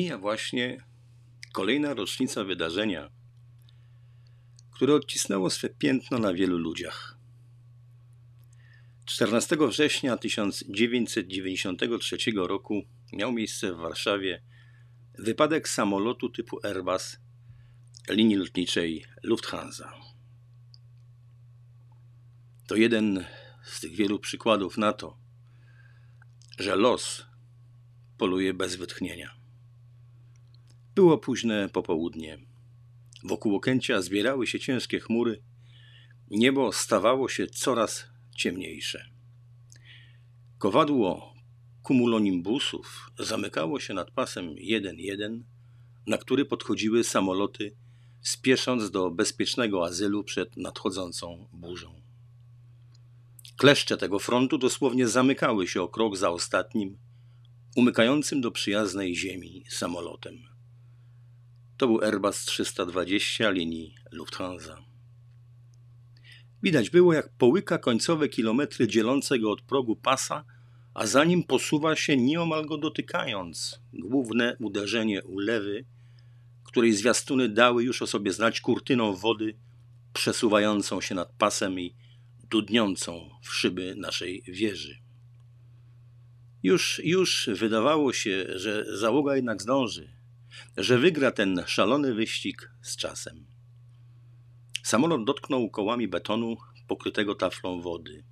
Mija właśnie kolejna rocznica wydarzenia, które odcisnęło swe piętno na wielu ludziach. 14 września 1993 roku miał miejsce w Warszawie wypadek samolotu typu Airbus linii lotniczej Lufthansa. To jeden z tych wielu przykładów na to, że los poluje bez wytchnienia. Było późne popołudnie. Wokół Okęcia zbierały się ciężkie chmury. Niebo stawało się coraz ciemniejsze. Kowadło kumulonimbusów zamykało się nad pasem 1-1, na który podchodziły samoloty, spiesząc do bezpiecznego azylu przed nadchodzącą burzą. Kleszcze tego frontu dosłownie zamykały się o krok za ostatnim, umykającym do przyjaznej ziemi samolotem. To był Airbus 320 linii Lufthansa. Widać było, jak połyka końcowe kilometry dzielące go od progu pasa, a za nim posuwa się nieomal go dotykając. Główne uderzenie ulewy, której zwiastuny dały już o sobie znać kurtyną wody przesuwającą się nad pasem i dudniącą w szyby naszej wieży. Już, już wydawało się, że załoga jednak zdąży, że wygra ten szalony wyścig z czasem. Samolot dotknął kołami betonu pokrytego taflą wody.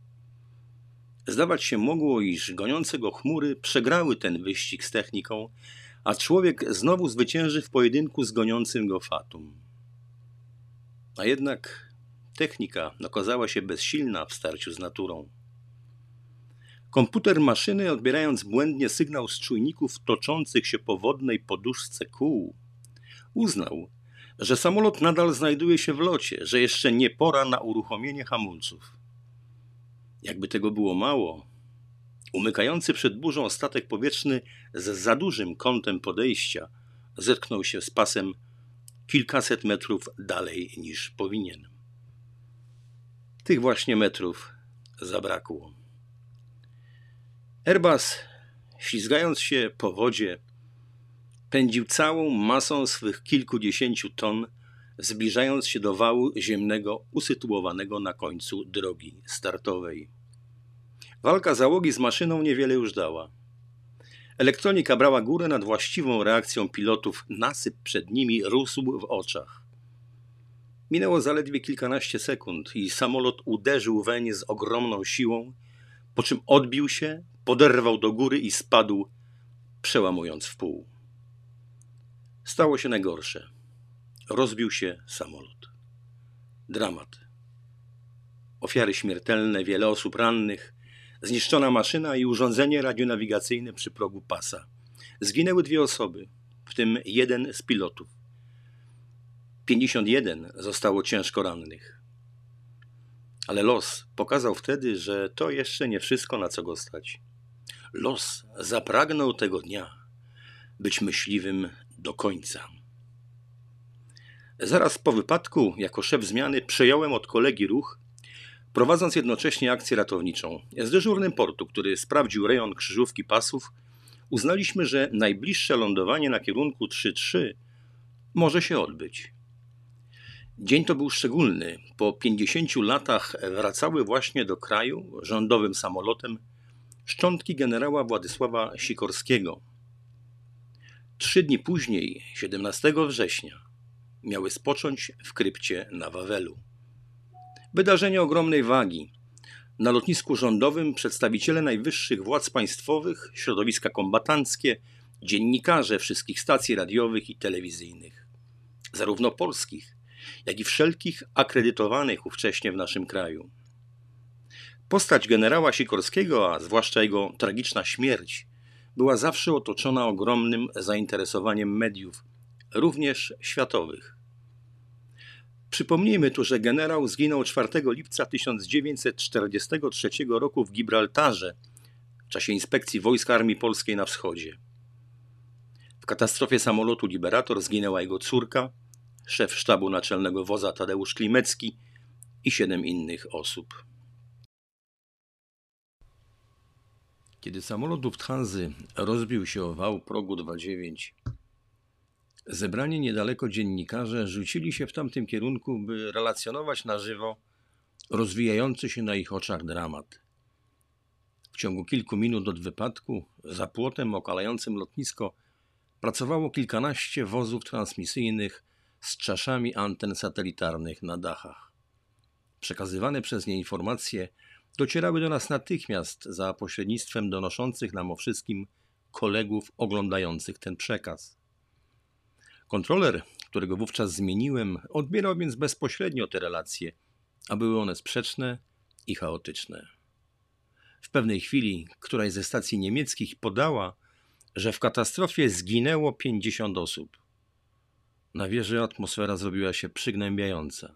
Zdawać się mogło, iż goniące go chmury przegrały ten wyścig z techniką, a człowiek znowu zwycięży w pojedynku z goniącym go fatum. A jednak technika okazała się bezsilna w starciu z naturą. Komputer maszyny, odbierając błędnie sygnał z czujników toczących się po wodnej poduszce kół, uznał, że samolot nadal znajduje się w locie, że jeszcze nie pora na uruchomienie hamulców. Jakby tego było mało, umykający przed burzą statek powietrzny z za dużym kątem podejścia zetknął się z pasem kilkaset metrów dalej niż powinien. Tych właśnie metrów zabrakło. Airbus, ślizgając się po wodzie, pędził całą masą swych kilkudziesięciu ton, zbliżając się do wału ziemnego usytuowanego na końcu drogi startowej. Walka załogi z maszyną niewiele już dała. Elektronika brała górę nad właściwą reakcją pilotów, nasyp przed nimi rósł w oczach. Minęło zaledwie kilkanaście sekund i samolot uderzył weń z ogromną siłą, po czym odbił się, poderwał do góry i spadł, przełamując w pół. Stało się najgorsze. Rozbił się samolot. Dramat. Ofiary śmiertelne, wiele osób rannych, zniszczona maszyna i urządzenie radionawigacyjne przy progu pasa. Zginęły dwie osoby, w tym jeden z pilotów. 51 zostało ciężko rannych. Ale los pokazał wtedy, że to jeszcze nie wszystko, na co go stać. Los zapragnął tego dnia być myśliwym do końca. Zaraz po wypadku, jako szef zmiany, przejąłem od kolegi ruch, prowadząc jednocześnie akcję ratowniczą. Z dyżurnym portu, który sprawdził rejon krzyżówki pasów, uznaliśmy, że najbliższe lądowanie na kierunku 3-3 może się odbyć. Dzień to był szczególny. Po 50 latach wracały właśnie do kraju rządowym samolotem szczątki generała Władysława Sikorskiego. Trzy dni później, 17 września, miały spocząć w krypcie na Wawelu. Wydarzenie ogromnej wagi. Na lotnisku rządowym przedstawiciele najwyższych władz państwowych, środowiska kombatanckie, dziennikarze wszystkich stacji radiowych i telewizyjnych, zarówno polskich, jak i wszelkich akredytowanych ówcześnie w naszym kraju. Postać generała Sikorskiego, a zwłaszcza jego tragiczna śmierć, była zawsze otoczona ogromnym zainteresowaniem mediów, również światowych. Przypomnijmy tu, że generał zginął 4 lipca 1943 roku w Gibraltarze w czasie inspekcji wojsk Armii Polskiej na wschodzie. W katastrofie samolotu Liberator zginęła jego córka, szef sztabu naczelnego woza Tadeusz Klimecki i siedem innych osób. Kiedy samolot Lufthansa rozbił się o wał progu 29, Zebrani niedaleko dziennikarze rzucili się w tamtym kierunku, by relacjonować na żywo rozwijający się na ich oczach dramat. W ciągu kilku minut od wypadku, za płotem okalającym lotnisko, pracowało kilkanaście wozów transmisyjnych z czaszami anten satelitarnych na dachach. Przekazywane przez nie informacje docierały do nas natychmiast za pośrednictwem donoszących nam o wszystkim kolegów oglądających ten przekaz. Kontroler, którego wówczas zmieniłem, odbierał więc bezpośrednio te relacje, a były one sprzeczne i chaotyczne. W pewnej chwili któraś ze stacji niemieckich podała, że w katastrofie zginęło 50 osób. Na wieży atmosfera zrobiła się przygnębiająca.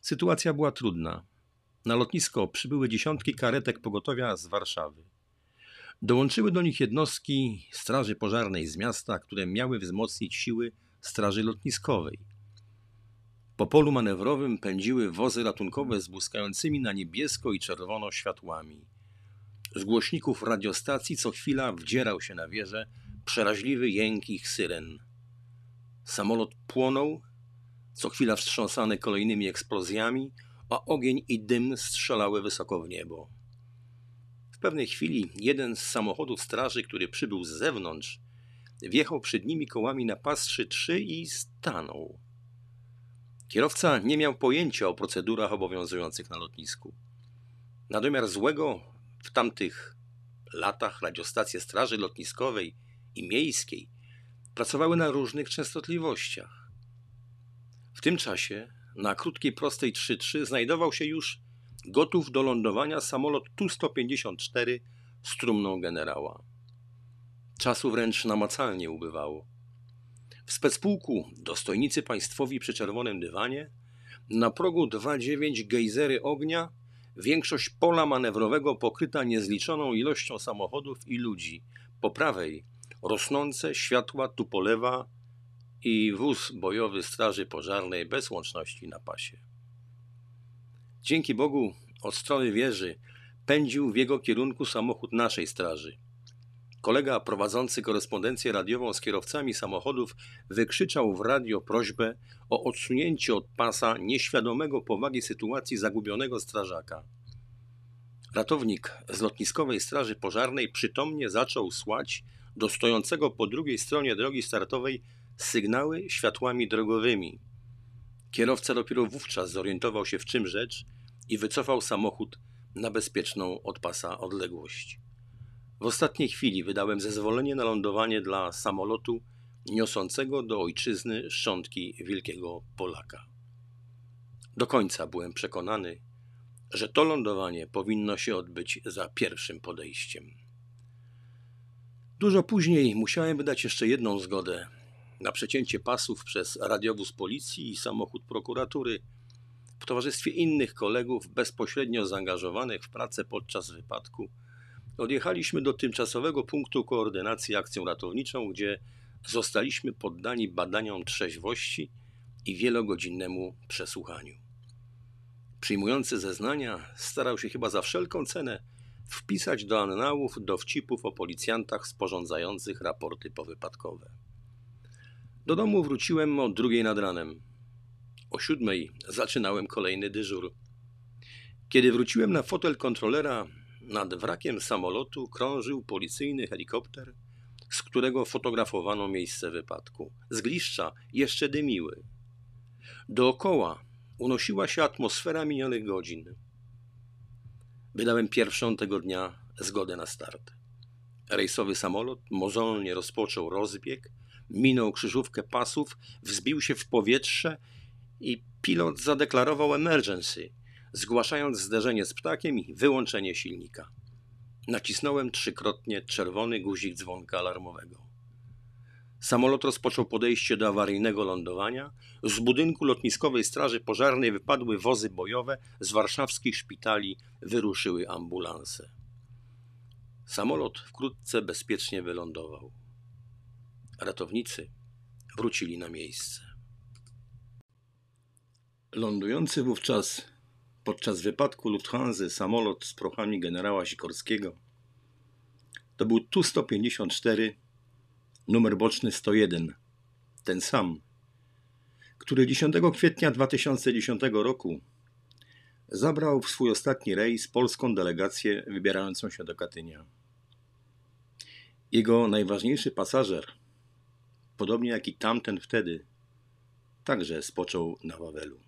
Sytuacja była trudna. Na lotnisko przybyły dziesiątki karetek pogotowia z Warszawy. Dołączyły do nich jednostki Straży Pożarnej z miasta, które miały wzmocnić siły Straży Lotniskowej. Po polu manewrowym pędziły wozy ratunkowe z błyskającymi na niebiesko i czerwono światłami. Z głośników radiostacji co chwila wdzierał się na wieżę przeraźliwy jęk ich syren. Samolot płonął, co chwila wstrząsany kolejnymi eksplozjami, a ogień i dym strzelały wysoko w niebo. W pewnej chwili jeden z samochodów straży, który przybył z zewnątrz, wjechał przed nimi kołami na pas 3-3 i stanął. Kierowca nie miał pojęcia o procedurach obowiązujących na lotnisku. Na domiar złego w tamtych latach radiostacje Straży Lotniskowej i Miejskiej pracowały na różnych częstotliwościach. W tym czasie na krótkiej prostej 3-3 znajdował się już gotów do lądowania samolot Tu-154 z trumną generała. Czasu wręcz namacalnie ubywało. W specpułku dostojnicy państwowi przy czerwonym dywanie, na progu 2.9 gejzery ognia, większość pola manewrowego pokryta niezliczoną ilością samochodów i ludzi. Po prawej rosnące światła Tupolewa i wóz bojowy Straży Pożarnej bez łączności na pasie. Dzięki Bogu od strony wieży pędził w jego kierunku samochód naszej straży. Kolega prowadzący korespondencję radiową z kierowcami samochodów wykrzyczał w radio prośbę o odsunięcie od pasa nieświadomego powagi sytuacji zagubionego strażaka. Ratownik z lotniskowej straży pożarnej przytomnie zaczął słać do stojącego po drugiej stronie drogi startowej sygnały światłami drogowymi. Kierowca dopiero wówczas zorientował się w czym rzecz i wycofał samochód na bezpieczną od pasa odległość. W ostatniej chwili wydałem zezwolenie na lądowanie dla samolotu niosącego do ojczyzny szczątki wielkiego Polaka. Do końca byłem przekonany, że to lądowanie powinno się odbyć za pierwszym podejściem. Dużo później musiałem wydać jeszcze jedną zgodę na przecięcie pasów przez radiowóz policji i samochód prokuratury w towarzystwie innych kolegów bezpośrednio zaangażowanych w pracę podczas wypadku odjechaliśmy do tymczasowego punktu koordynacji akcją ratowniczą, gdzie zostaliśmy poddani badaniom trzeźwości i wielogodzinnemu przesłuchaniu. Przyjmujący zeznania starał się chyba za wszelką cenę wpisać do annałów dowcipów o policjantach sporządzających raporty powypadkowe. Do domu wróciłem o drugiej nad ranem. O siódmej zaczynałem kolejny dyżur. Kiedy wróciłem na fotel kontrolera, nad wrakiem samolotu krążył policyjny helikopter, z którego fotografowano miejsce wypadku. Z gliszcza jeszcze dymiły. Dookoła unosiła się atmosfera minionych godzin. Wydałem pierwszą tego dnia zgodę na start. Rejsowy samolot mozolnie rozpoczął rozbieg, minął krzyżówkę pasów, wzbił się w powietrze i pilot zadeklarował emergency, zgłaszając zderzenie z ptakiem i wyłączenie silnika. Nacisnąłem trzykrotnie czerwony guzik dzwonka alarmowego. Samolot rozpoczął podejście do awaryjnego lądowania. Z budynku lotniskowej Straży Pożarnej wypadły wozy bojowe, z warszawskich szpitali wyruszyły ambulanse. Samolot wkrótce bezpiecznie wylądował. Ratownicy wrócili na miejsce. Lądujący wówczas podczas wypadku Lufthansa samolot z prochami generała Sikorskiego to był Tu-154 numer boczny 101 ten sam, który 10 kwietnia 2010 roku zabrał w swój ostatni rejs polską delegację wybierającą się do Katynia. Jego najważniejszy pasażer, podobnie jak i tamten wtedy, także spoczął na Wawelu.